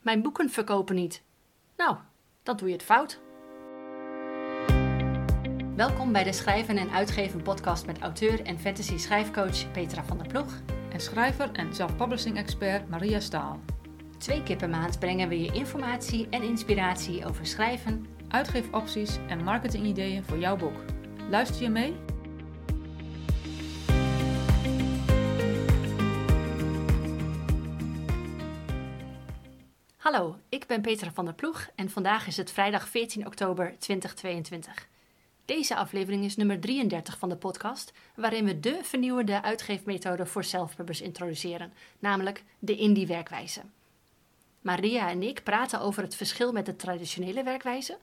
Mijn boeken verkopen niet. Nou, dan doe je het fout. Welkom bij de Schrijven en Uitgeven podcast met auteur en fantasy schrijfcoach Petra van der Ploeg. En schrijver en self-publishing expert Maria Staal. Twee keer per maand brengen we je informatie en inspiratie over schrijven, Uitgeefopties en marketingideeën voor jouw boek. Luister je mee? Hallo, ik ben Petra van der Ploeg en vandaag is het vrijdag 14 oktober 2022. Deze aflevering is nummer 33 van de podcast, waarin we de vernieuwende uitgeefmethode voor self-publishers introduceren, namelijk de indie-werkwijze. Maria en ik praten over het verschil met de traditionele werkwijze,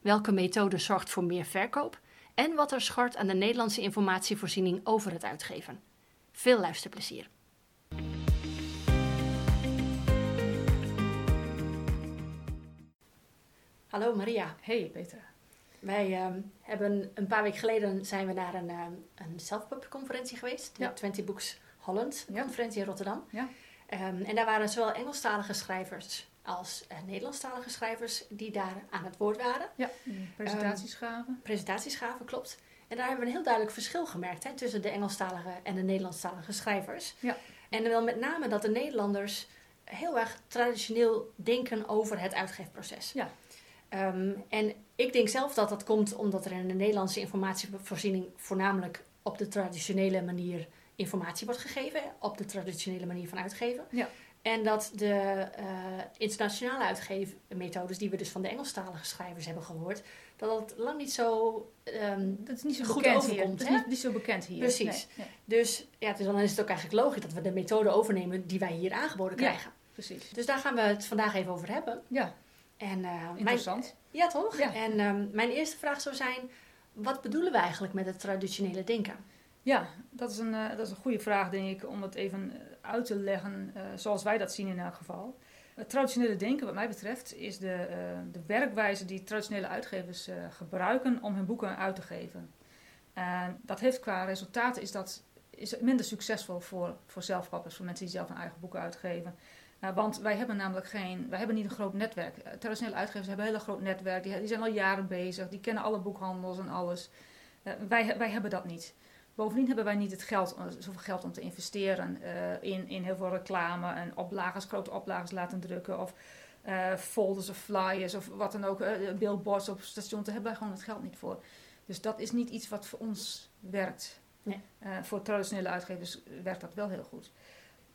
welke methode zorgt voor meer verkoop en wat er schort aan de Nederlandse informatievoorziening over het uitgeven. Veel luisterplezier. Hallo Maria. Hey Petra. Wij ehm, hebben een paar weken geleden zijn we naar een, um, een self-pub conferentie geweest. De Ja. 20 Books Holland Ja. conferentie in Rotterdam. Ja. Ehm, en daar waren zowel Engelstalige schrijvers als eh, Nederlandstalige schrijvers die daar aan het woord waren. Ja, presentaties gaven. Presentaties gaven, klopt. En daar hebben we een heel duidelijk verschil gemerkt hè, tussen de Engelstalige en de Nederlandstalige schrijvers. Ja. En dan met name dat de Nederlanders heel erg traditioneel denken over het uitgeefproces. Ja. Ehm, en ik denk zelf dat dat komt omdat er in de Nederlandse informatievoorziening voornamelijk op de traditionele manier informatie wordt gegeven, op de traditionele manier van uitgeven. Ja. En dat de eh, internationale uitgeefmethodes, die we dus van de Engelstalige schrijvers hebben gehoord, dat dat lang niet zo. ehm, Dat is niet zo Goed bekend hier. overkomt, Dat is hè? niet, zo bekend hier. Precies. Nee, nee, dus ja, dus dan is het ook eigenlijk logisch dat we de methode overnemen die wij hier aangeboden Ja. krijgen. precies. Dus daar gaan we het vandaag even over hebben. Ja, En, eh, mijn- interessant. ja, toch? Ja. En ehm, mijn eerste vraag zou zijn: wat bedoelen we eigenlijk met het traditionele denken? Ja, dat is, een, eh, dat is een goede vraag, denk ik, om het even eh, uit te leggen zoals wij dat zien in elk geval. Het traditionele denken, wat mij betreft, is de, de werkwijze die traditionele uitgevers gebruiken om hun boeken uit te geven. En dat heeft qua resultaten is dat is minder succesvol voor, voor zelfpappers, voor mensen die zelf hun eigen boeken uitgeven. Eh, want wij hebben namelijk geen, wij hebben niet een groot netwerk. Eh, traditionele uitgevers hebben een heel groot netwerk, die, die zijn al jaren bezig, die kennen alle boekhandels en alles. Eh, wij, wij hebben dat niet. Bovendien hebben wij niet het geld, eh, zoveel geld om te investeren in, in heel veel reclame en oplagers, grote oplagers laten drukken of folders of flyers of wat dan ook, billboards op station. Daar hebben wij gewoon het geld niet voor. Dus dat is niet iets wat voor ons werkt. Nee. Voor traditionele uitgevers werkt dat wel heel goed.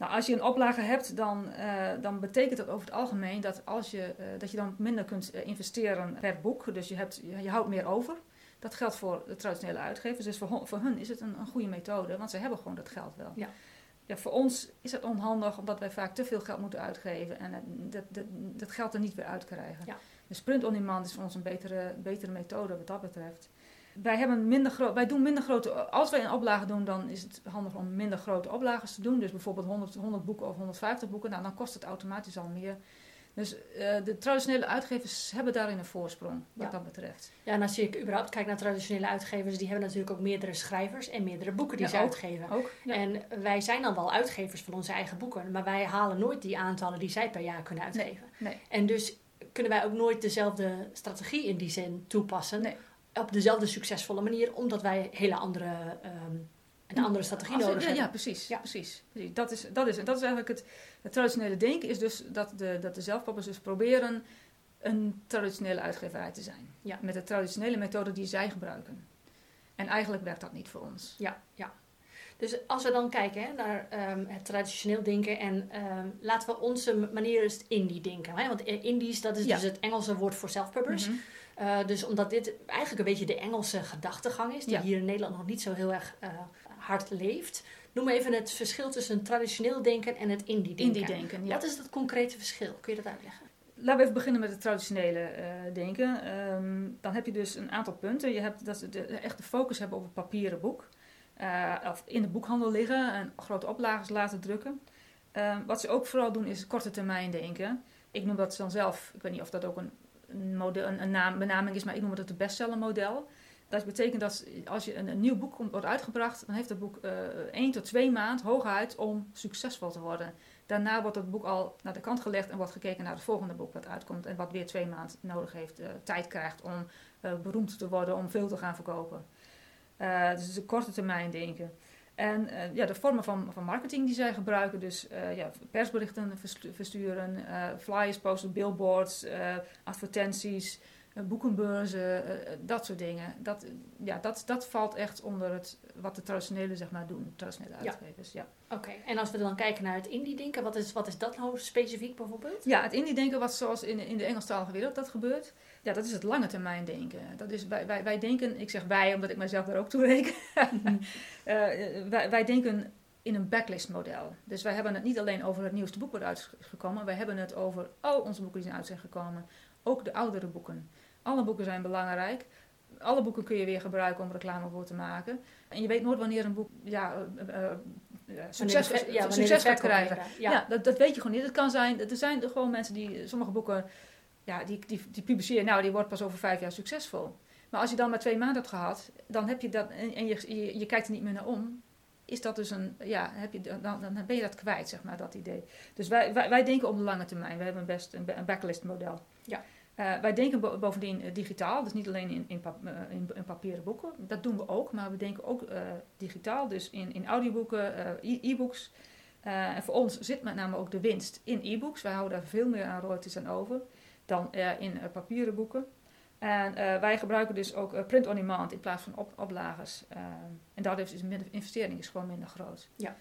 Nou, als je een oplage hebt, dan, eh, dan betekent dat over het algemeen dat, als je, eh, dat je dan minder kunt eh, investeren per boek. Dus je, hebt, je, je houdt meer over. Dat geldt voor de traditionele uitgevers. Dus voor, voor hun is het een, een goede methode, want ze hebben gewoon dat geld wel. Ja. Ja, voor ons is het onhandig omdat wij vaak te veel geld moeten uitgeven en dat, dat, dat geld er niet weer uit krijgen. Ja. Dus print on demand is voor ons een betere, betere methode wat dat betreft. Wij, hebben minder gro- wij doen minder grote. Als wij een oplage doen, dan is het handig om minder grote oplages te doen. Dus bijvoorbeeld 100, 100 boeken of 150 boeken. Nou, dan kost het automatisch al meer. Dus eh, de traditionele uitgevers hebben daarin een voorsprong, wat Ja. dat betreft. Ja, en als je überhaupt kijkt naar traditionele uitgevers, die hebben natuurlijk ook meerdere schrijvers en meerdere boeken die Ja, ze ook. uitgeven. Ook, ja. En wij zijn dan wel uitgevers van onze eigen boeken, maar wij halen nooit die aantallen die zij per jaar kunnen uitgeven. nee. En dus kunnen wij ook nooit dezelfde strategie in die zin toepassen. Nee. Op dezelfde succesvolle manier, omdat wij hele andere, ehm, een andere strategie nodig ja, hebben. ja, precies. Ja. precies. Dat, is, dat, is, dat is eigenlijk het, het traditionele denken. Is dus dat de, dat de zelfpappers dus proberen een traditionele uitgeverij te zijn. Ja. Met de traditionele methode die zij gebruiken. En eigenlijk werkt dat niet voor ons. Ja, ja. Dus als we dan kijken hè, naar ehm, het traditioneel denken en ehm, laten we onze manier eens indie denken. Hè? Want eh, indies, dat is Ja. dus het Engelse woord voor self-publish. Mhm. Eh, dus omdat dit eigenlijk een beetje de Engelse gedachtegang is, die Ja. hier in Nederland nog niet zo heel erg eh, hard leeft. Noem even het verschil tussen traditioneel denken en het indie denken. Indie denken, ja. Wat is dat concrete verschil? Kun je dat uitleggen? Laten we even beginnen met het traditionele eh, denken. Ehm, dan heb je dus een aantal punten. Je hebt dat ze de, echt de focus hebben op het papieren boek. Of in de boekhandel liggen en grote oplages laten drukken. Ehm, wat ze ook vooral doen is korte termijn denken. Ik noem dat dan zelf, ik weet niet of dat ook een, een, model, een, naam, benaming is, maar ik noem het het bestseller model. Dat betekent dat als je een, nieuw boek wordt uitgebracht, dan heeft het boek eh één tot twee maand hooguit om succesvol te worden. Daarna wordt het boek al naar de kant gelegd en wordt gekeken naar het volgende boek wat uitkomt. En wat weer twee maanden nodig heeft, uh, tijd krijgt om uh, beroemd te worden, om veel te gaan verkopen. Uh, dus het is een korte termijn denken. En ja, de vormen van, van marketing die zij gebruiken, dus ja, persberichten versturen, flyers posten, billboards, advertenties, eh, boekenbeurzen, eh, eh, dat soort dingen. Dat, ja, dat, dat valt echt onder het, wat de traditionele zeg maar, doen, traditionele uitgevers. Ja. Oké, en als we dan kijken naar het indie-denken, wat is, wat is dat nou specifiek bijvoorbeeld? Ja, het indie-denken, wat zoals in, in de Engelstalige wereld dat gebeurt, ja, dat is het lange termijn denken. Dat is, wij, wij, wij denken, ik zeg wij omdat ik mezelf daar ook toe reken, uh, wij, wij denken in een backlist model. Dus wij hebben het niet alleen over het nieuwste boek wat uitgekomen, wij hebben het over al onze boeken die zijn uit zijn gekomen. Ook de oudere boeken. Alle boeken zijn belangrijk. Alle boeken kun je weer gebruiken om reclame voor te maken. En je weet nooit wanneer een boek ja, uh, uh, succes, ja, succes gaat krijgen. Ja, ja dat, dat, weet je gewoon niet. Het kan zijn, er zijn gewoon mensen die sommige boeken, ja, die, die, die publiceren, nou, die wordt pas over vijf jaar succesvol. Maar als je dan maar twee maanden hebt gehad, dan heb je dat, en je, je, je kijkt er niet meer naar om, is dat dus een, ja, heb je, dan, dan ben je dat kwijt, zeg maar, dat idee. Dus wij, wij, wij denken op de lange termijn. We hebben best een, een backlist model. Ja. Uh, wij denken bovendien uh, digitaal, dus niet alleen in, in, pap uh, in, in, papieren boeken. Dat doen we ook, maar we denken ook digitaal, dus in, in audioboeken, e-books. en voor ons zit met name ook de winst in e-books. Wij houden daar veel meer aan royalties aan over dan in papieren boeken. En wij gebruiken dus ook print on demand in plaats van op, oplagers. en daardoor is de investering is gewoon minder groot. Ja.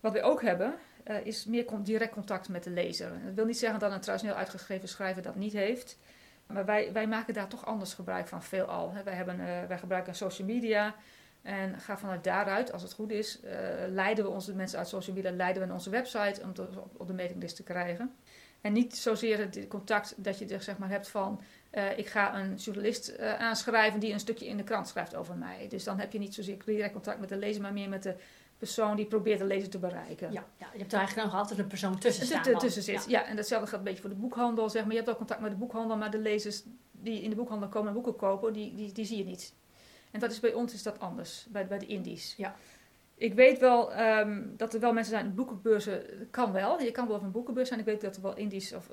Wat we ook hebben, uh, is meer direct contact met de lezer. Dat wil niet zeggen dat een traditioneel uitgegeven schrijver dat niet heeft. Maar wij, wij maken daar toch anders gebruik van, veelal. Hè. Wij, hebben, uh, wij gebruiken social media. En gaan vanuit daaruit, als het goed is, uh, leiden we onze mensen uit social media, leiden we naar onze website om te, op, op, de mailinglist te krijgen. En niet zozeer het contact dat je er zeg maar hebt van, uh, ik ga een journalist uh, aanschrijven die een stukje in de krant schrijft over mij. Dus dan heb je niet zozeer direct contact met de lezer, maar meer met de persoon die probeert de lezer te bereiken. Ja, ja je hebt er eigenlijk nog altijd een persoon tussen staan. tussen zit, ja. ja. En datzelfde gaat een beetje voor de boekhandel. Zeg maar. Je hebt ook contact met de boekhandel, maar de lezers die in de boekhandel komen en boeken kopen, die, die, die zie je niet. En dat is bij ons is dat anders, bij, bij de indies. Ja. Ik weet wel um, dat er wel mensen zijn, boekenbeurzen kan wel. Je kan wel op een boekenbeurs zijn. Ik weet dat er wel indies of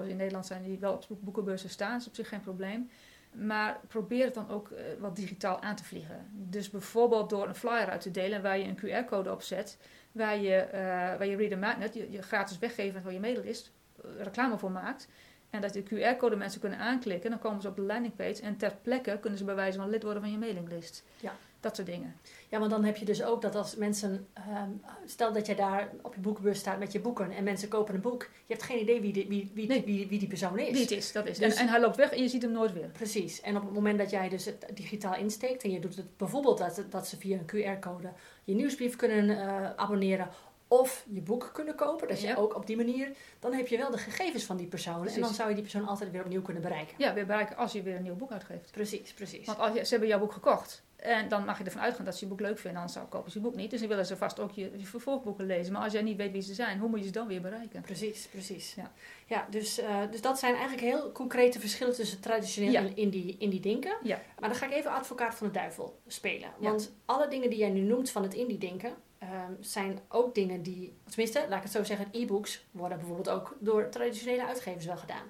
uh, in Nederland zijn die wel op boekenbeurzen staan. Dat is op zich geen probleem. Maar probeer het dan ook uh, wat digitaal aan te vliegen. Dus bijvoorbeeld door een flyer uit te delen waar je een QR-code op zet, waar je, uh, waar je Reader Magnet, je, je gratis weggeven van je mailinglist, uh, reclame voor maakt. En dat de QR-code mensen kunnen aanklikken, dan komen ze op de landingpage en ter plekke kunnen ze bij wijze van lid worden van je mailinglist. Ja. Dat soort dingen. Ja, want dan heb je dus ook dat als mensen, um, stel dat je daar op je boekenbus staat met je boeken en mensen kopen een boek, je hebt geen idee wie, die, wie, wie, nee. wie, wie, die persoon is. Wie het is, dat is. Dus, en, en, hij loopt weg en je ziet hem nooit weer. Precies. En op het moment dat jij dus het digitaal insteekt en je doet het bijvoorbeeld dat, dat ze via een QR-code je nieuwsbrief kunnen uh, abonneren of je boek kunnen kopen, dat je ook op die manier, dan heb je wel de gegevens van die persoon precies. en dan zou je die persoon altijd weer opnieuw kunnen bereiken. Ja, weer bereiken als je weer een nieuw boek uitgeeft. Precies, precies. Want als je, ze hebben jouw boek gekocht en dan mag je ervan uitgaan dat ze je boek leuk vinden, anders kopen ze je boek niet. Dus dan willen ze vast ook je, je vervolgboeken lezen. Maar als jij niet weet wie ze zijn, hoe moet je ze dan weer bereiken? Precies, precies. Ja, ja dus, uh, dus dat zijn eigenlijk heel concrete verschillen tussen traditioneel ja. en indie, indie denken. Ja. Maar dan ga ik even advocaat van de duivel spelen. Want alle dingen die jij nu noemt van het indie denken, um, zijn ook dingen die, tenminste, laat ik het zo zeggen, e-books worden bijvoorbeeld ook door traditionele uitgevers wel gedaan.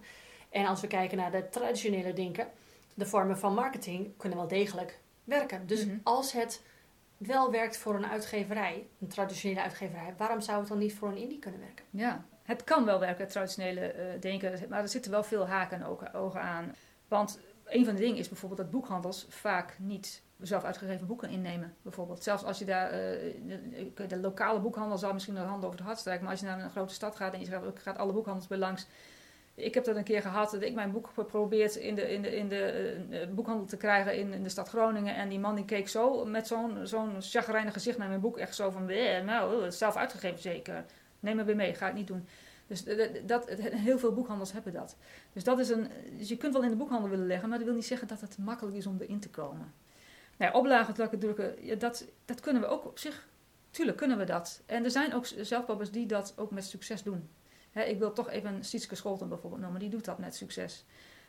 En als we kijken naar de traditionele denken, de vormen van marketing kunnen wel degelijk werken. Dus mm -hmm. als het wel werkt voor een uitgeverij, een traditionele uitgeverij, waarom zou het dan niet voor een indie kunnen werken? Ja, het kan wel werken, het traditionele uh, denken, maar er zitten wel veel haken en ogen aan. Want een van de dingen is bijvoorbeeld dat boekhandels vaak niet zelf uitgegeven boeken innemen. Bijvoorbeeld. Zelfs als je daar, uh, de, de, lokale boekhandel zal misschien een hand over het hart strijken, maar als je naar een grote stad gaat en je gaat, gaat alle boekhandels bij langs. Ik heb dat een keer gehad dat ik mijn boek geprobeerd in de, in de, in de uh, boekhandel te krijgen in, in, de stad Groningen. En die man die keek zo met zo'n zo'n gezicht naar mijn boek. Echt zo van, nou, het is zelf uitgegeven zeker. Neem me weer mee, ga ik niet doen. Dus dat, heel veel boekhandels hebben dat. Dus, dat is een, dus je kunt wel in de boekhandel willen leggen, maar dat wil niet zeggen dat het makkelijk is om erin te komen. Nou, oplagen drukken, ja, dat, dat kunnen we ook op zich. Tuurlijk kunnen we dat. En er zijn ook zelfpappers die dat ook met succes doen. Ik wil toch even Sietske Scholten bijvoorbeeld noemen, die doet dat met succes.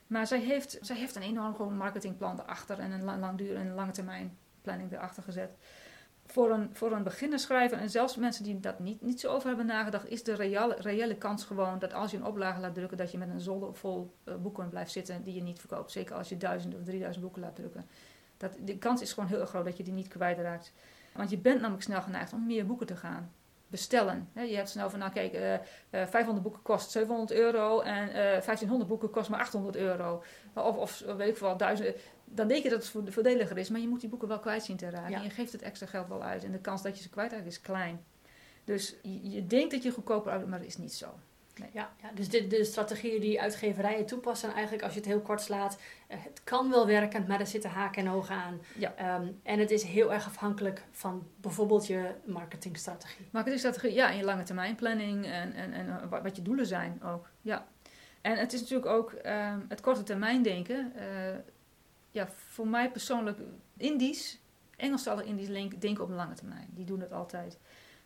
Maar zij heeft, zij heeft een enorm gewoon marketingplan erachter en een lang, langdurig en lange termijn planning erachter gezet. voor een, voor een beginnerschrijver en zelfs mensen die dat niet, niet zo over hebben nagedacht, is de reële, reële kans gewoon dat als je een oplage laat drukken, dat je met een zolder vol uh, boeken blijft zitten die je niet verkoopt. Zeker als je duizend of drieduizend boeken laat drukken. Dat, de kans is gewoon heel erg groot dat je die niet kwijtraakt. Want je bent namelijk snel geneigd om meer boeken te gaan bestellen. je hebt snel van, nou kijk, uh, uh, 500 boeken kost 700 euro en uh, eh, 1500 boeken kost maar 800 euro. Of, of weet ik veel, 1000 dan denk je dat het voordeliger is, maar je moet die boeken wel kwijt zien te raken. En je geeft het extra geld wel uit en de kans dat je ze kwijtraakt is klein. Dus je, je denkt dat je goedkoper uit, maar dat is niet zo. Nee. Ja, ja, dus de, de strategieën die uitgeverijen toepassen, eigenlijk als je het heel kort slaat, uh, het kan wel werken, maar er zitten haken en ogen aan. Ja. Um, en het is heel erg afhankelijk van bijvoorbeeld je marketingstrategie. Marketingstrategie, ja, en je lange termijn planning en, en, en wat je doelen zijn ook. Ja. En het is natuurlijk ook um, het korte termijn denken. Uh, ja, voor mij persoonlijk, Indisch, Engelstalige Indisch denken op een lange termijn. Die doen het altijd.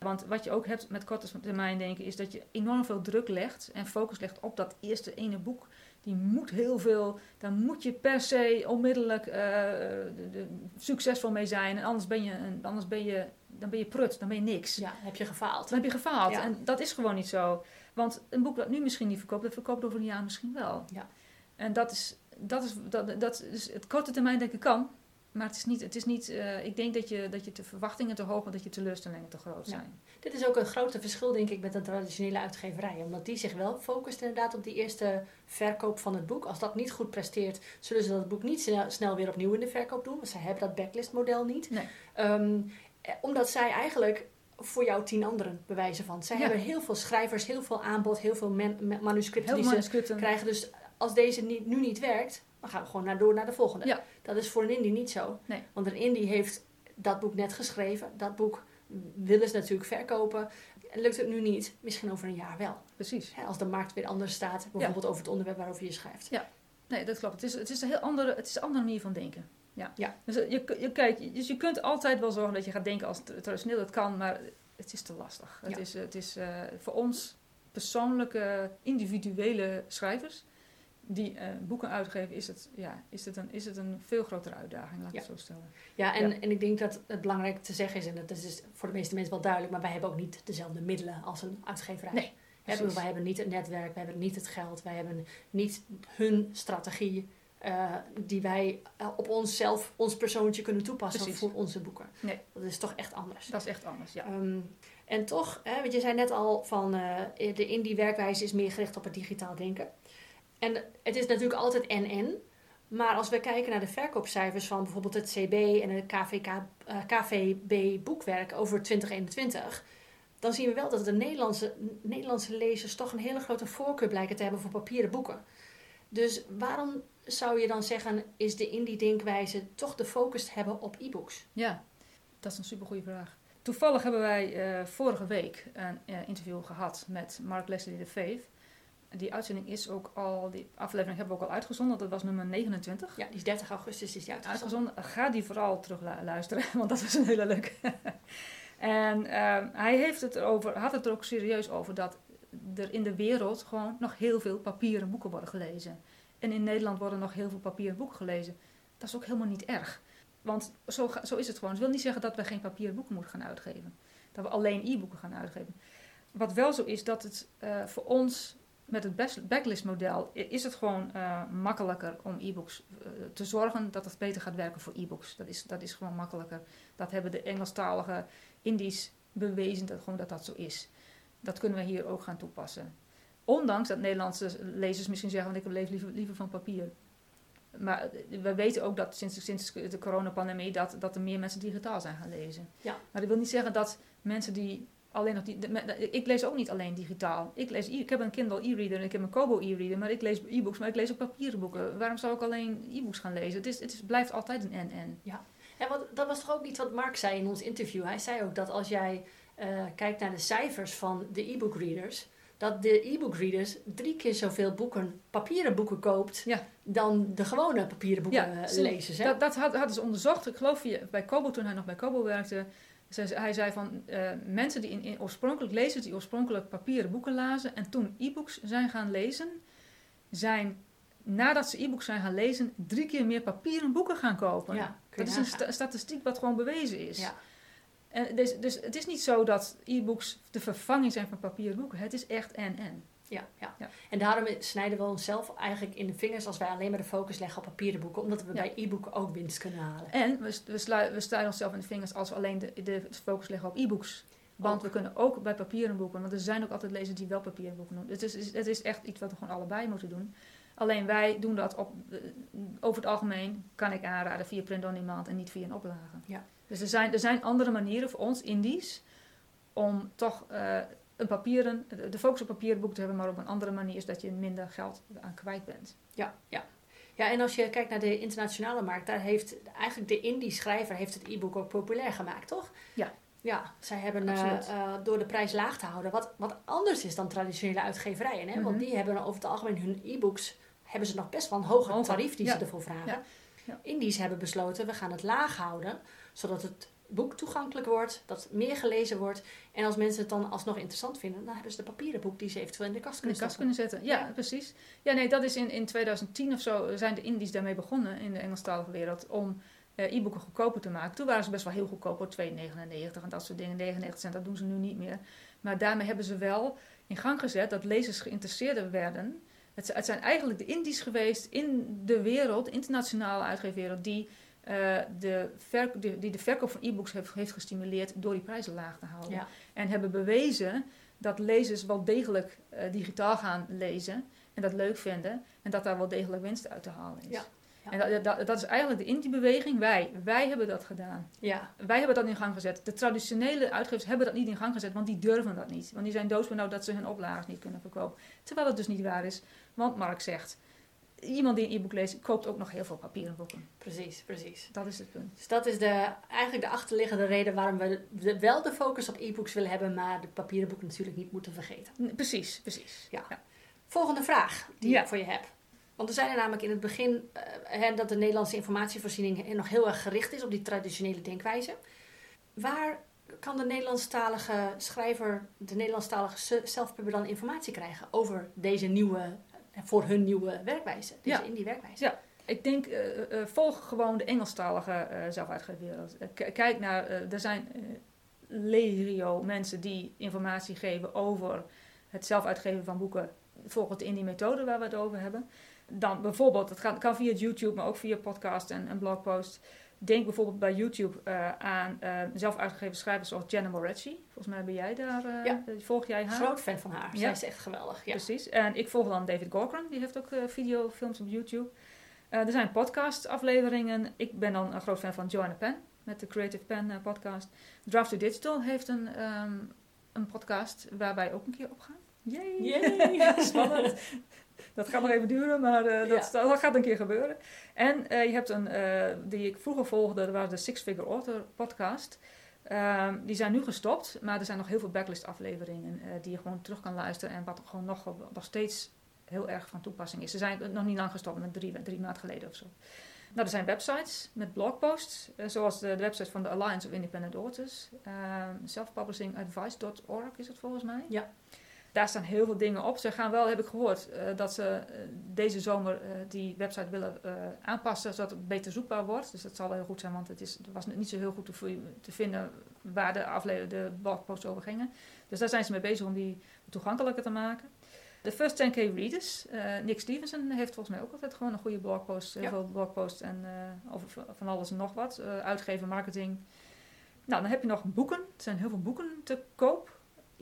Want wat je ook hebt met korte termijn denken, is dat je enorm veel druk legt en focus legt op dat eerste ene boek. Die moet heel veel, daar moet je per se onmiddellijk uh, de, de, succesvol mee zijn. En anders ben je, anders ben je, dan ben je prut, dan ben je niks. Ja, heb je gefaald. Dan heb je gefaald. En dat is gewoon niet zo. Want een boek dat nu misschien niet verkoopt, dat verkoopt over een jaar misschien wel. Ja. En dat is, dat is, dat, dat is het korte termijn denken kan, maar het is niet, het is niet uh, ik denk dat je, dat je de verwachtingen te hoog en dat je teleurstellingen te groot zijn. Dit is ook een grote verschil, denk ik, met een traditionele uitgeverij. Omdat die zich wel focust inderdaad op die eerste verkoop van het boek. Als dat niet goed presteert, zullen ze dat boek niet snel, snel weer opnieuw in de verkoop doen. Want zij hebben dat backlist model niet. Nee. Um, omdat zij eigenlijk voor jou tien anderen bewijzen van. Zij hebben heel veel schrijvers, heel veel aanbod, heel veel manuscripten heel die manuscripten. ze krijgen. Dus als deze niet, nu niet werkt, dan gaan we gewoon naar, door naar de volgende. Ja. Dat is voor een indie niet zo. Nee. Want een indie heeft dat boek net geschreven. Dat boek willen ze natuurlijk verkopen. En lukt het nu niet, misschien over een jaar wel. Precies. als de markt weer anders staat, bijvoorbeeld over het onderwerp waarover je schrijft. Ja, nee, dat klopt. Het is, het is een heel andere, het is een andere manier van denken. Ja. ja. Dus, eh, je, je, kijk, dus je kunt altijd wel zorgen dat je gaat denken als traditioneel, dat kan, maar het is te lastig. Het is, het is uh, voor ons persoonlijke, individuele schrijvers die uh, boeken uitgeven, is het, ja, is, het een, is het een veel grotere uitdaging, laat ik het zo stellen. Ja, en, en ik denk dat het belangrijk te zeggen is, en dat is voor de meeste mensen wel duidelijk, maar wij hebben ook niet dezelfde middelen als een uitgeverij. Nee, we wij hebben niet het netwerk, wij hebben niet het geld, wij hebben niet hun strategie uh, die wij uh, op onszelf, ons persoontje kunnen toepassen precies. voor onze boeken. Nee. Dat is toch echt anders. Dat is echt anders, ja. Um, en toch, hè, want je zei net al van de indie werkwijze is meer gericht op het digitaal denken. En het is natuurlijk altijd en-en. Maar als we kijken naar de verkoopcijfers van bijvoorbeeld het CB en het KVK, uh, eh, KVB boekwerk over 2021, dan zien we wel dat de Nederlandse, Nederlandse lezers toch een hele grote voorkeur blijken te hebben voor papieren boeken. Dus waarom zou je dan zeggen, is de indie-denkwijze toch de focus hebben op e-books? Ja, dat is een supergoeie vraag. Toevallig hebben wij uh, vorige week een uh, interview gehad met Mark Leslie de Veef die uitzending is ook al, die aflevering hebben we ook al uitgezonden. Dat was nummer 29. Ja, die is 30 augustus is die uitgezonden. Ga die vooral terug luisteren, want dat was een hele leuke. en uh, hij heeft het erover, had het er ook serieus over dat er in de wereld gewoon nog heel veel papieren boeken worden gelezen. En in Nederland worden nog heel veel papieren boeken gelezen. Dat is ook helemaal niet erg. Want zo, zo is het gewoon. Het wil niet zeggen dat we geen papieren boeken moeten gaan uitgeven. Dat we alleen e-boeken gaan uitgeven. Wat wel zo is, dat het uh, voor ons met het backlist model is het gewoon uh, makkelijker om e-books uh, te zorgen dat het beter gaat werken voor e-books. Dat is, dat is gewoon makkelijker. Dat hebben de Engelstalige Indies bewezen dat, gewoon dat dat zo is. Dat kunnen we hier ook gaan toepassen. Ondanks dat Nederlandse lezers misschien zeggen, want ik leef liever, liever van papier. Maar eh, we weten ook dat sinds, sinds de coronapandemie dat, dat er meer mensen digitaal zijn gaan lezen. Ja. Maar dat wil niet zeggen dat mensen die alleen nog die, ik lees ook niet alleen digitaal. Ik, lees, ik heb een Kindle e-reader en ik heb een Kobo e-reader, maar ik lees e-books, maar ik lees ook papieren boeken. Waarom zou ik alleen e-books gaan lezen? Het, is, het is, blijft altijd een en-en. Ja, en wat, dat was toch ook iets wat Mark zei in ons interview. Hij zei ook dat als jij uh, kijkt naar de cijfers van de e-book readers, dat de e-book readers drie keer zoveel boeken, papieren boeken koopt dan de gewone papieren boeken ja, uh, lezers. Hè? Dat, dat hadden ze onderzocht. Ik geloof je, bij Kobo, toen hij nog bij Kobo werkte, hij zei van uh, mensen die in, in, oorspronkelijk lezers die oorspronkelijk papieren boeken lazen en toen e-books zijn gaan lezen, zijn nadat ze e-books zijn gaan lezen drie keer meer papieren boeken gaan kopen. Ja, dat is een statistiek wat gewoon bewezen is. Ja. En dus, dus het is niet zo dat e-books de vervanging zijn van papieren boeken. Het is echt en-en. Ja, ja. Ja. En daarom snijden we onszelf eigenlijk in de vingers als wij alleen maar de focus leggen op papieren boeken. Omdat we Ja. bij e-boeken ook winst kunnen halen. En we, we, slu- we sluiten onszelf in de vingers als we alleen de, de focus leggen op e-books. Want Ook. we kunnen ook bij papieren boeken, want er zijn ook altijd lezers die wel papieren boeken doen. Het is, het is echt iets wat we gewoon allebei moeten doen. Alleen wij doen dat op, eh, over het algemeen, kan ik aanraden, via print on demand en niet via een oplage. Ja. Dus er zijn, er zijn andere manieren voor ons, indies, om toch eh, een papieren, de focus op papieren boek te hebben, maar op een andere manier is dat je minder geld aan kwijt bent. Ja, ja. Ja, en als je kijkt naar de internationale markt, daar heeft eigenlijk de indie schrijver heeft het e-book ook populair gemaakt, toch? Ja. Ja, zij hebben eh, eh, door de prijs laag te houden, wat, wat anders is dan traditionele uitgeverijen. Hè? Want Mhm. die hebben over het algemeen hun e-books, hebben ze nog best wel een hoger Hoger, tarief die ja. ze ervoor vragen. Ja, ja. Indies hebben besloten, we gaan het laag houden, zodat het boek toegankelijk wordt, dat meer gelezen wordt. En als mensen het dan alsnog interessant vinden, dan hebben ze de papieren boek die ze eventueel in de kast in de kunnen kast kunnen zetten. Ja, Ja. precies. Ja, nee, dat is in, in 2010 of zo zijn de indies daarmee begonnen in de Engelstalige wereld om eh, e-boeken goedkoper te maken. Toen waren ze best wel heel goedkoop, hoor, 2,99 en dat soort dingen, 99 cent, dat doen ze nu niet meer. Maar daarmee hebben ze wel in gang gezet dat lezers geïnteresseerder werden. Het, zijn eigenlijk de indies geweest in de wereld, de internationale uitgeefwereld, die, eh, de, die, die de verkoop van e-books heeft, heeft gestimuleerd door die prijzen laag te houden. Ja. En hebben bewezen dat lezers wel degelijk eh, digitaal gaan lezen en dat leuk vinden en dat daar wel degelijk winst uit te halen is. Ja, ja. En dat, dat, dat is eigenlijk de indie-beweging. Wij, wij hebben dat gedaan. Ja, Wij hebben dat in gang gezet. De traditionele uitgevers hebben dat niet in gang gezet, want die durven dat niet. Want die zijn doodsbenauwd dat ze hun oplages niet kunnen verkopen. Terwijl het dus niet waar is, want Mark zegt, iemand die een e-book leest, koopt ook nog heel veel papieren boeken. precies, precies. Dat is het punt. Dus dat is de, eigenlijk de achterliggende reden waarom we de- wel de focus op e-books willen hebben, maar de papieren boeken natuurlijk niet moeten vergeten. Precies, precies. Ja. Volgende vraag die Ja. ik voor je heb. Want we zeiden namelijk in het begin eh, hè, dat de Nederlandse informatievoorziening nog heel erg gericht is op die traditionele denkwijze. Waar kan de Nederlandstalige schrijver, de Nederlandstalige self-pubber dan informatie krijgen over deze nieuwe, eh, voor hun nieuwe werkwijze, deze Ja. indie werkwijze? Ja. Ik denk, eh, eh, volg gewoon de Engelstalige eh zelfuitgeefwereld. Eh, k- kijk naar, eh, er zijn eh, legio mensen die informatie geven over het zelf uitgeven van boeken volgens de indie methode waar we het over hebben. Dan bijvoorbeeld, het kan, kan via YouTube, maar ook via podcast en, en blogpost. Denk bijvoorbeeld bij YouTube eh, aan eh, zelf uitgegeven schrijvers zoals Jenna Moretti. Volgens mij ben jij daar, eh, Ja. volg jij haar? Groot fan van haar. Ja. Zij is echt geweldig. Ja. Precies. En ik volg dan David Corcoran, die heeft ook videofilms op YouTube. Er zijn podcast-afleveringen. Ik ben dan een groot fan van Joanna Penn met de Creative Pen podcast. Draft to Digital heeft een, ehm, een podcast waar wij ook een keer op gaan. Yay! Yay! Spannend. Dat gaat nog even duren, maar eh, dat, dat gaat een keer gebeuren. En eh, je hebt een, eh, die ik vroeger volgde, dat was de Six Figure Author podcast. Ehm, die zijn nu gestopt, maar er zijn nog heel veel backlist afleveringen die je gewoon terug kan luisteren en wat gewoon nog, nog steeds heel erg van toepassing is. Ze zijn nog niet lang gestopt, met drie, drie maanden geleden of zo. Nou, er zijn websites met blogposts, zoals de, de website van de Alliance of Independent Authors. Ehm selfpublishingadvice.org is het volgens mij. Ja. Daar staan heel veel dingen op. Ze gaan wel, heb ik gehoord, eh, dat ze eh, deze zomer eh, die website willen aanpassen, zodat het beter zoekbaar wordt. Dus dat zal heel goed zijn, want het, is, was niet zo heel goed te, te vinden waar de, afle- de blogposts over gingen. Dus daar zijn ze mee bezig om die toegankelijker te maken. De First 10K Readers, Nick Stevenson heeft volgens mij ook altijd gewoon een goede blogpost. Heel Ja. veel blogposts en over van alles en nog wat. Uitgeven, marketing. Nou, dan heb je nog boeken. Er zijn heel veel boeken te koop.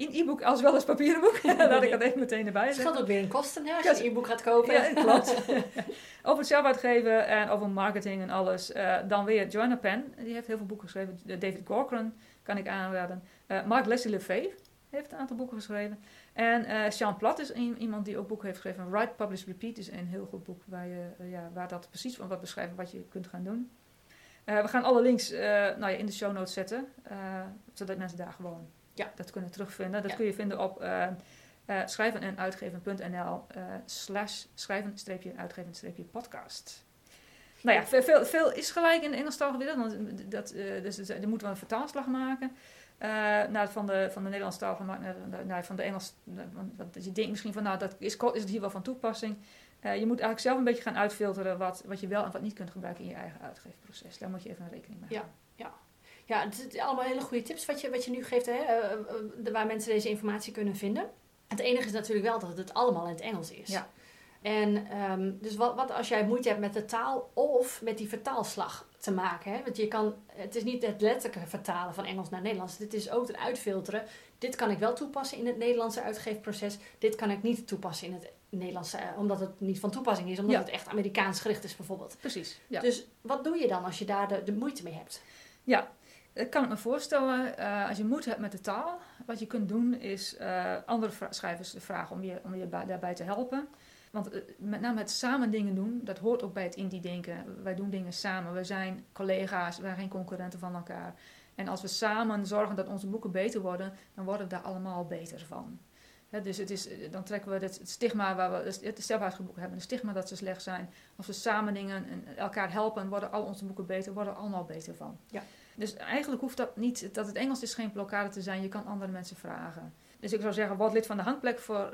In e-book als wel als papieren boek. Laat ik dat even meteen erbij Het zeggen. gaat ook weer in kosten hè, als je een e-book gaat kopen. Ja, klopt. over het zelf uitgeven en over marketing en alles. Eh, dan weer Joanna Penn, die heeft heel veel boeken geschreven. David Corcoran kan ik aanraden. Eh, Mark Leslie Lefebvre heeft een aantal boeken geschreven. En eh Sean Platt is een- iemand die ook boeken heeft geschreven. Write, Publish, Repeat is een heel goed boek waar, je, ja, waar dat precies van wat beschrijft wat je kunt gaan doen. We gaan alle links nou ja, in de show notes zetten, zodat mensen daar gewoon Ja. dat kunnen terugvinden. Dat kun je vinden op eh eh schrijven en uitgeven.nl eh, slash schrijven-uitgeven-podcast. Nou ja, veel, veel, veel is gelijk in de Engelstalige wereld. Want dat, dus er moet wel een vertaalslag maken. naar, van, de, van de Nederlandstalige markt naar, naar, naar van de Engels. Want je denkt misschien van, nou, dat is, is het hier wel van toepassing. Je moet eigenlijk zelf een beetje gaan uitfilteren wat, wat je wel en wat niet kunt gebruiken in je eigen uitgeefproces. Daar moet je even rekening mee houden. Ja, het zijn allemaal hele goede tips wat je, wat je nu geeft, hè, eh, eh, waar mensen deze informatie kunnen vinden. Het enige is natuurlijk wel dat het allemaal in het Engels is. Ja. En ehm, dus wat, wat als jij moeite hebt met de taal of met die vertaalslag te maken? Hè? Want je kan, het is niet het letterlijke vertalen van Engels naar Nederlands. Dit is ook het uitfilteren. Dit kan ik wel toepassen in het Nederlandse uitgeefproces. Dit kan ik niet toepassen in het Nederlandse, eh, omdat het niet van toepassing is. Omdat Ja. het echt Amerikaans gericht is bijvoorbeeld. Precies. Ja. Dus wat doe je dan als je daar de, de moeite mee hebt? Ja, dat kan ik me voorstellen. Eh, als je moeite hebt met de taal, wat je kunt doen is eh, andere schrijvers vragen om je, om je daarbij te helpen. Want eh, met name het samen dingen doen, dat hoort ook bij het indie-denken. Wij doen dingen samen. We zijn collega's, we zijn geen concurrenten van elkaar. En als we samen zorgen dat onze boeken beter worden, dan worden we daar allemaal beter van. Dus het is, dan trekken we het, stigma waar we het zelfuitgeboeken hebben, het stigma dat ze slecht zijn. Als we samen dingen en elkaar helpen, worden al onze boeken beter, worden we allemaal beter van. Ja. Dus eigenlijk hoeft dat niet, dat het Engels is geen blokkade te zijn, je kan andere mensen vragen. Dus ik zou zeggen, word lid van de hangplek voor,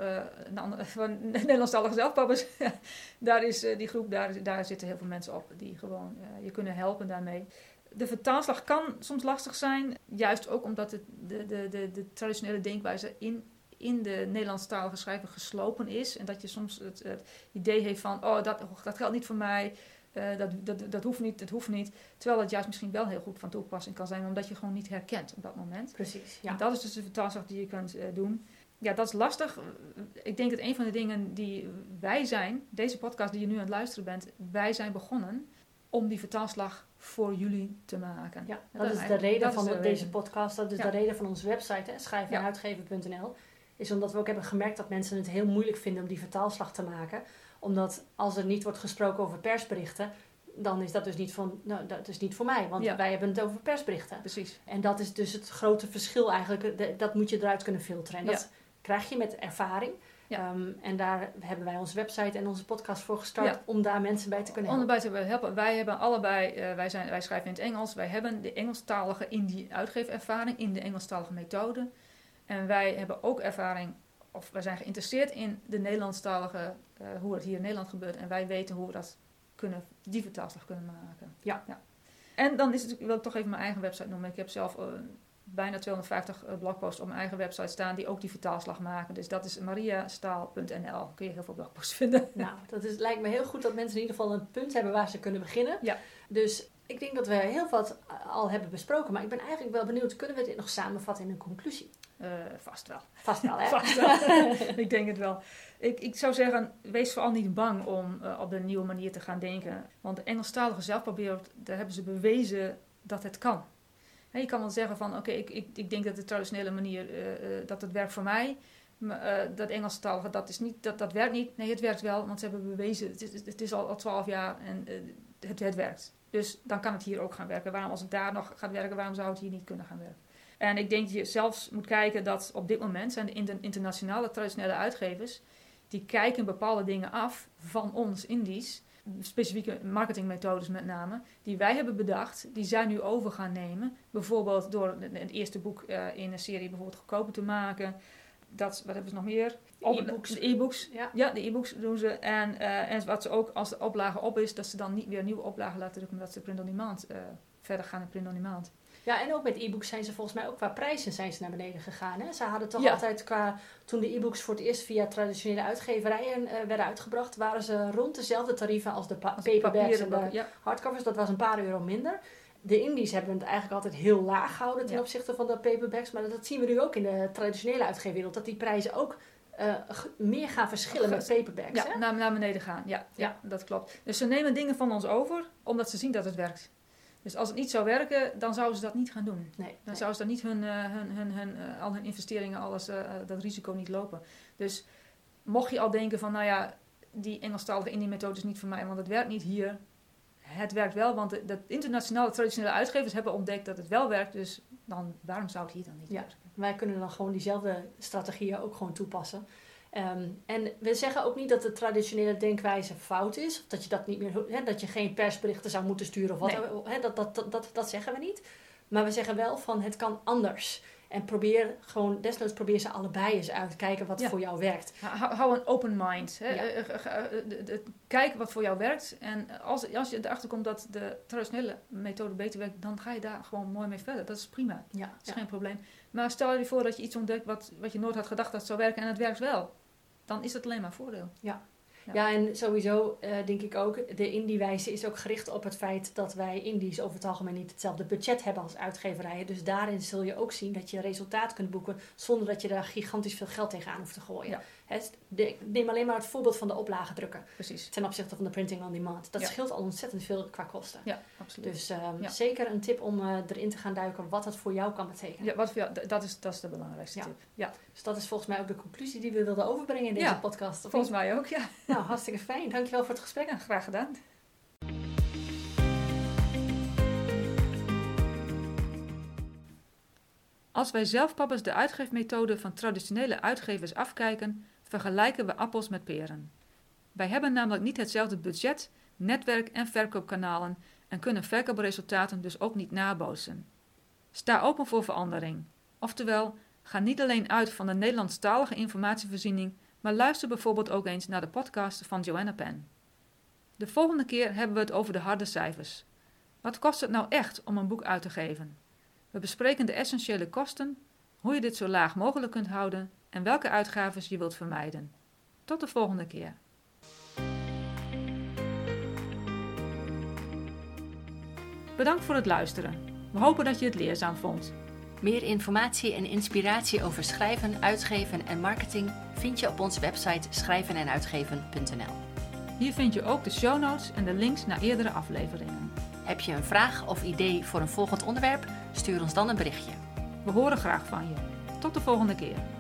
ander- voor Nederlandstalige zelfpappers. daar is eh, die groep, daar, daar zitten heel veel mensen op die gewoon eh, je kunnen helpen daarmee. De vertaalslag kan soms lastig zijn, juist ook omdat het, de, de, de, de traditionele denkwijze in, in de Nederlandstalige schrijver geslopen is. En dat je soms het, het idee heeft van, oh, dat, dat geldt niet voor mij, eh, dat, dat, dat hoeft niet, dat hoeft niet. Terwijl het juist misschien wel heel goed van toepassing kan zijn, omdat je gewoon niet herkent op dat moment. Precies, En dat is dus de vertaalslag die je kunt eh, doen. Ja, dat is lastig. Ik denk dat een van de dingen die wij zijn, deze podcast die je nu aan het luisteren bent, wij zijn begonnen om die vertaalslag voor jullie te maken. Ja, Ja, dat dat is de reden dat van de de- deze reden. podcast. Dat is Ja. de reden van onze website, hè, schrijvenuitgeven.nl. Is omdat we ook hebben gemerkt dat mensen het heel moeilijk vinden om die vertaalslag te maken. Omdat als er niet wordt gesproken over persberichten, dan is dat dus niet, van, nou, dat is niet voor mij. Want Ja. wij hebben het over persberichten. Precies. En dat is dus het grote verschil eigenlijk. Dat moet je eruit kunnen filteren. En Ja. dat krijg je met ervaring. Ja. Ehm, en daar hebben wij onze website en onze podcast voor gestart Ja. om daar mensen bij te kunnen helpen. Onderbij te helpen. Wij hebben allebei, eh, wij, zijn, wij schrijven in het Engels. Wij hebben de Engelstalige in die uitgeefervaring, in de Engelstalige methode. En wij hebben ook ervaring, of wij zijn geïnteresseerd in de Nederlandstalige, eh, hoe het hier in Nederland gebeurt. En wij weten hoe we dat kunnen, die vertaalslag kunnen maken. Ja. En dan is het, wil ik toch even mijn eigen website noemen. Ik heb zelf eh, bijna 250 eh, blogposts op mijn eigen website staan die ook die vertaalslag maken. Dus dat is mariastaal.nl. Kun je heel veel blogposts vinden. Nou, dat is, lijkt me heel goed dat mensen in ieder geval een punt hebben waar ze kunnen beginnen. Ja. Dus ik denk dat we heel wat al hebben besproken. Maar ik ben eigenlijk wel benieuwd, kunnen we dit nog samenvatten in een conclusie? Eh, vast wel. Vast wel, hè? Vast wel. ik denk het wel. Ik, ik zou zeggen, wees vooral niet bang om eh, op de nieuwe manier te gaan denken. Want de Engelstalige zelfprobeer, daar hebben ze bewezen dat het kan. Je kan wel zeggen van, oké, ik, ik, ik denk dat de traditionele manier, eh, eh, dat het werkt voor mij. Maar eh, dat Engelstalige, dat, is niet, dat, dat werkt niet. Nee, het werkt wel, want ze hebben bewezen, het is, het is al twaalf jaar en eh, het, het werkt. Dus dan kan het hier ook gaan werken. Waarom als het daar nog gaat werken, waarom zou het hier niet kunnen gaan werken? En ik denk dat je zelfs moet kijken dat op dit moment zijn de inter- internationale traditionele uitgevers, die kijken bepaalde dingen af van ons Indies, specifieke marketingmethodes met name, die wij hebben bedacht, die zij nu over gaan nemen. Bijvoorbeeld door het het eerste boek eh, in een serie bijvoorbeeld goedkoper te maken. Dat, wat hebben ze nog meer? E-books. De e-books. Ja. Ja, de e-books doen ze. En, eh, en wat ze ook, als de oplage op is, dat ze dan niet weer nieuwe oplagen laten drukken, omdat ze print on demand eh, verder gaan in print on demand. Ja, en ook met e-books zijn ze volgens mij ook qua prijzen zijn ze naar beneden gegaan. Hè? Ze hadden toch Ja. altijd qua, toen de e-books voor het eerst via traditionele uitgeverijen eh, werden uitgebracht, waren ze rond dezelfde tarieven als de pa- Als paperbacks en de ja. hardcovers. Dat was een paar euro minder. De indies hebben het eigenlijk altijd heel laag gehouden ten Ja. opzichte van de paperbacks. Maar dat zien we nu ook in de traditionele uitgeefwereld. Dat die prijzen ook eh, meer gaan verschillen met paperbacks. Ja, hè? naar, naar beneden gaan. Ja, ja. dat klopt. Dus ze nemen dingen van ons over omdat ze zien dat het werkt. Dus als het niet zou werken, dan zouden ze dat niet gaan doen. Nee, Dan nee. zouden ze dan niet hun, eh, hun, hun, hun, eh, al hun investeringen, alles, dat risico niet lopen. Dus mocht je al denken van, nou ja, die Engelstalige Indie-methode is niet voor mij, want het werkt niet hier. Het werkt wel, want de, de internationale traditionele uitgevers hebben ontdekt dat het wel werkt. Dus dan, waarom zou het hier dan niet Ja. werken? Wij kunnen dan gewoon diezelfde strategieën ook gewoon toepassen. Ehm, en we zeggen ook niet dat de traditionele denkwijze fout is. Of dat je dat niet meer, dat je geen persberichten zou moeten sturen of wat. Nee. Dat, dat, dat, dat zeggen we niet. Maar we zeggen wel van het kan anders. En probeer gewoon, desnoods probeer ze allebei eens uit. Kijken wat Ja. voor jou werkt. Hou, een open mind. Hè. Ja. Eh, eh, eh, Kijk wat voor jou werkt. En als, als je erachter komt dat de traditionele methode beter werkt, dan ga je daar gewoon mooi mee verder. Dat is prima. Ja, Dat is geen probleem. Maar stel je voor dat je iets ontdekt wat, wat je nooit had gedacht dat zou werken en het werkt wel. Dan is het alleen maar een voordeel. Ja. Ja, en sowieso eh, denk ik ook, de indie-wijze is ook gericht op het feit dat wij indies over het algemeen niet hetzelfde budget hebben als uitgeverijen. Dus daarin zul je ook zien dat je resultaat kunt boeken zonder dat je daar gigantisch veel geld tegenaan hoeft te gooien. Ja. Hè, de- ik neem alleen maar het voorbeeld van de oplagedrukken Precies. ten opzichte van de printing on demand. Dat Ja. scheelt al ontzettend veel qua kosten. Ja, absoluut. Dus ehm, Ja. zeker een tip om eh, erin te gaan duiken wat dat voor jou kan betekenen. ja, wat voor jou, dat, is, dat is de belangrijkste Ja. tip. Ja, Dus dat is volgens mij ook de conclusie die we wilden overbrengen in deze podcast. Of volgens niet? mij ook. Ja. Nou, hartstikke fijn. Dankjewel voor het gesprek. ja, graag gedaan. Als wij zelf pappers de uitgeefmethode van traditionele uitgevers afkijken, vergelijken we appels met peren. Wij hebben namelijk niet hetzelfde budget, netwerk en verkoopkanalen en kunnen verkoopresultaten dus ook niet nabootsen. Sta open voor verandering. Oftewel, ga niet alleen uit van de Nederlandstalige informatievoorziening, maar luister bijvoorbeeld ook eens naar de podcast van Joanna Penn. De volgende keer hebben we het over de harde cijfers. Wat kost het nou echt om een boek uit te geven? We bespreken de essentiële kosten, hoe je dit zo laag mogelijk kunt houden en welke uitgaves je wilt vermijden. Tot de volgende keer. Bedankt voor het luisteren. We hopen dat je het leerzaam vond. Meer informatie en inspiratie over schrijven, uitgeven en marketing vind je op onze website schrijvenenuitgeven.nl. Hier vind je ook de show notes en de links naar eerdere afleveringen. Heb je een vraag of idee voor een volgend onderwerp? Stuur ons dan een berichtje. We horen graag van je. Tot de volgende keer.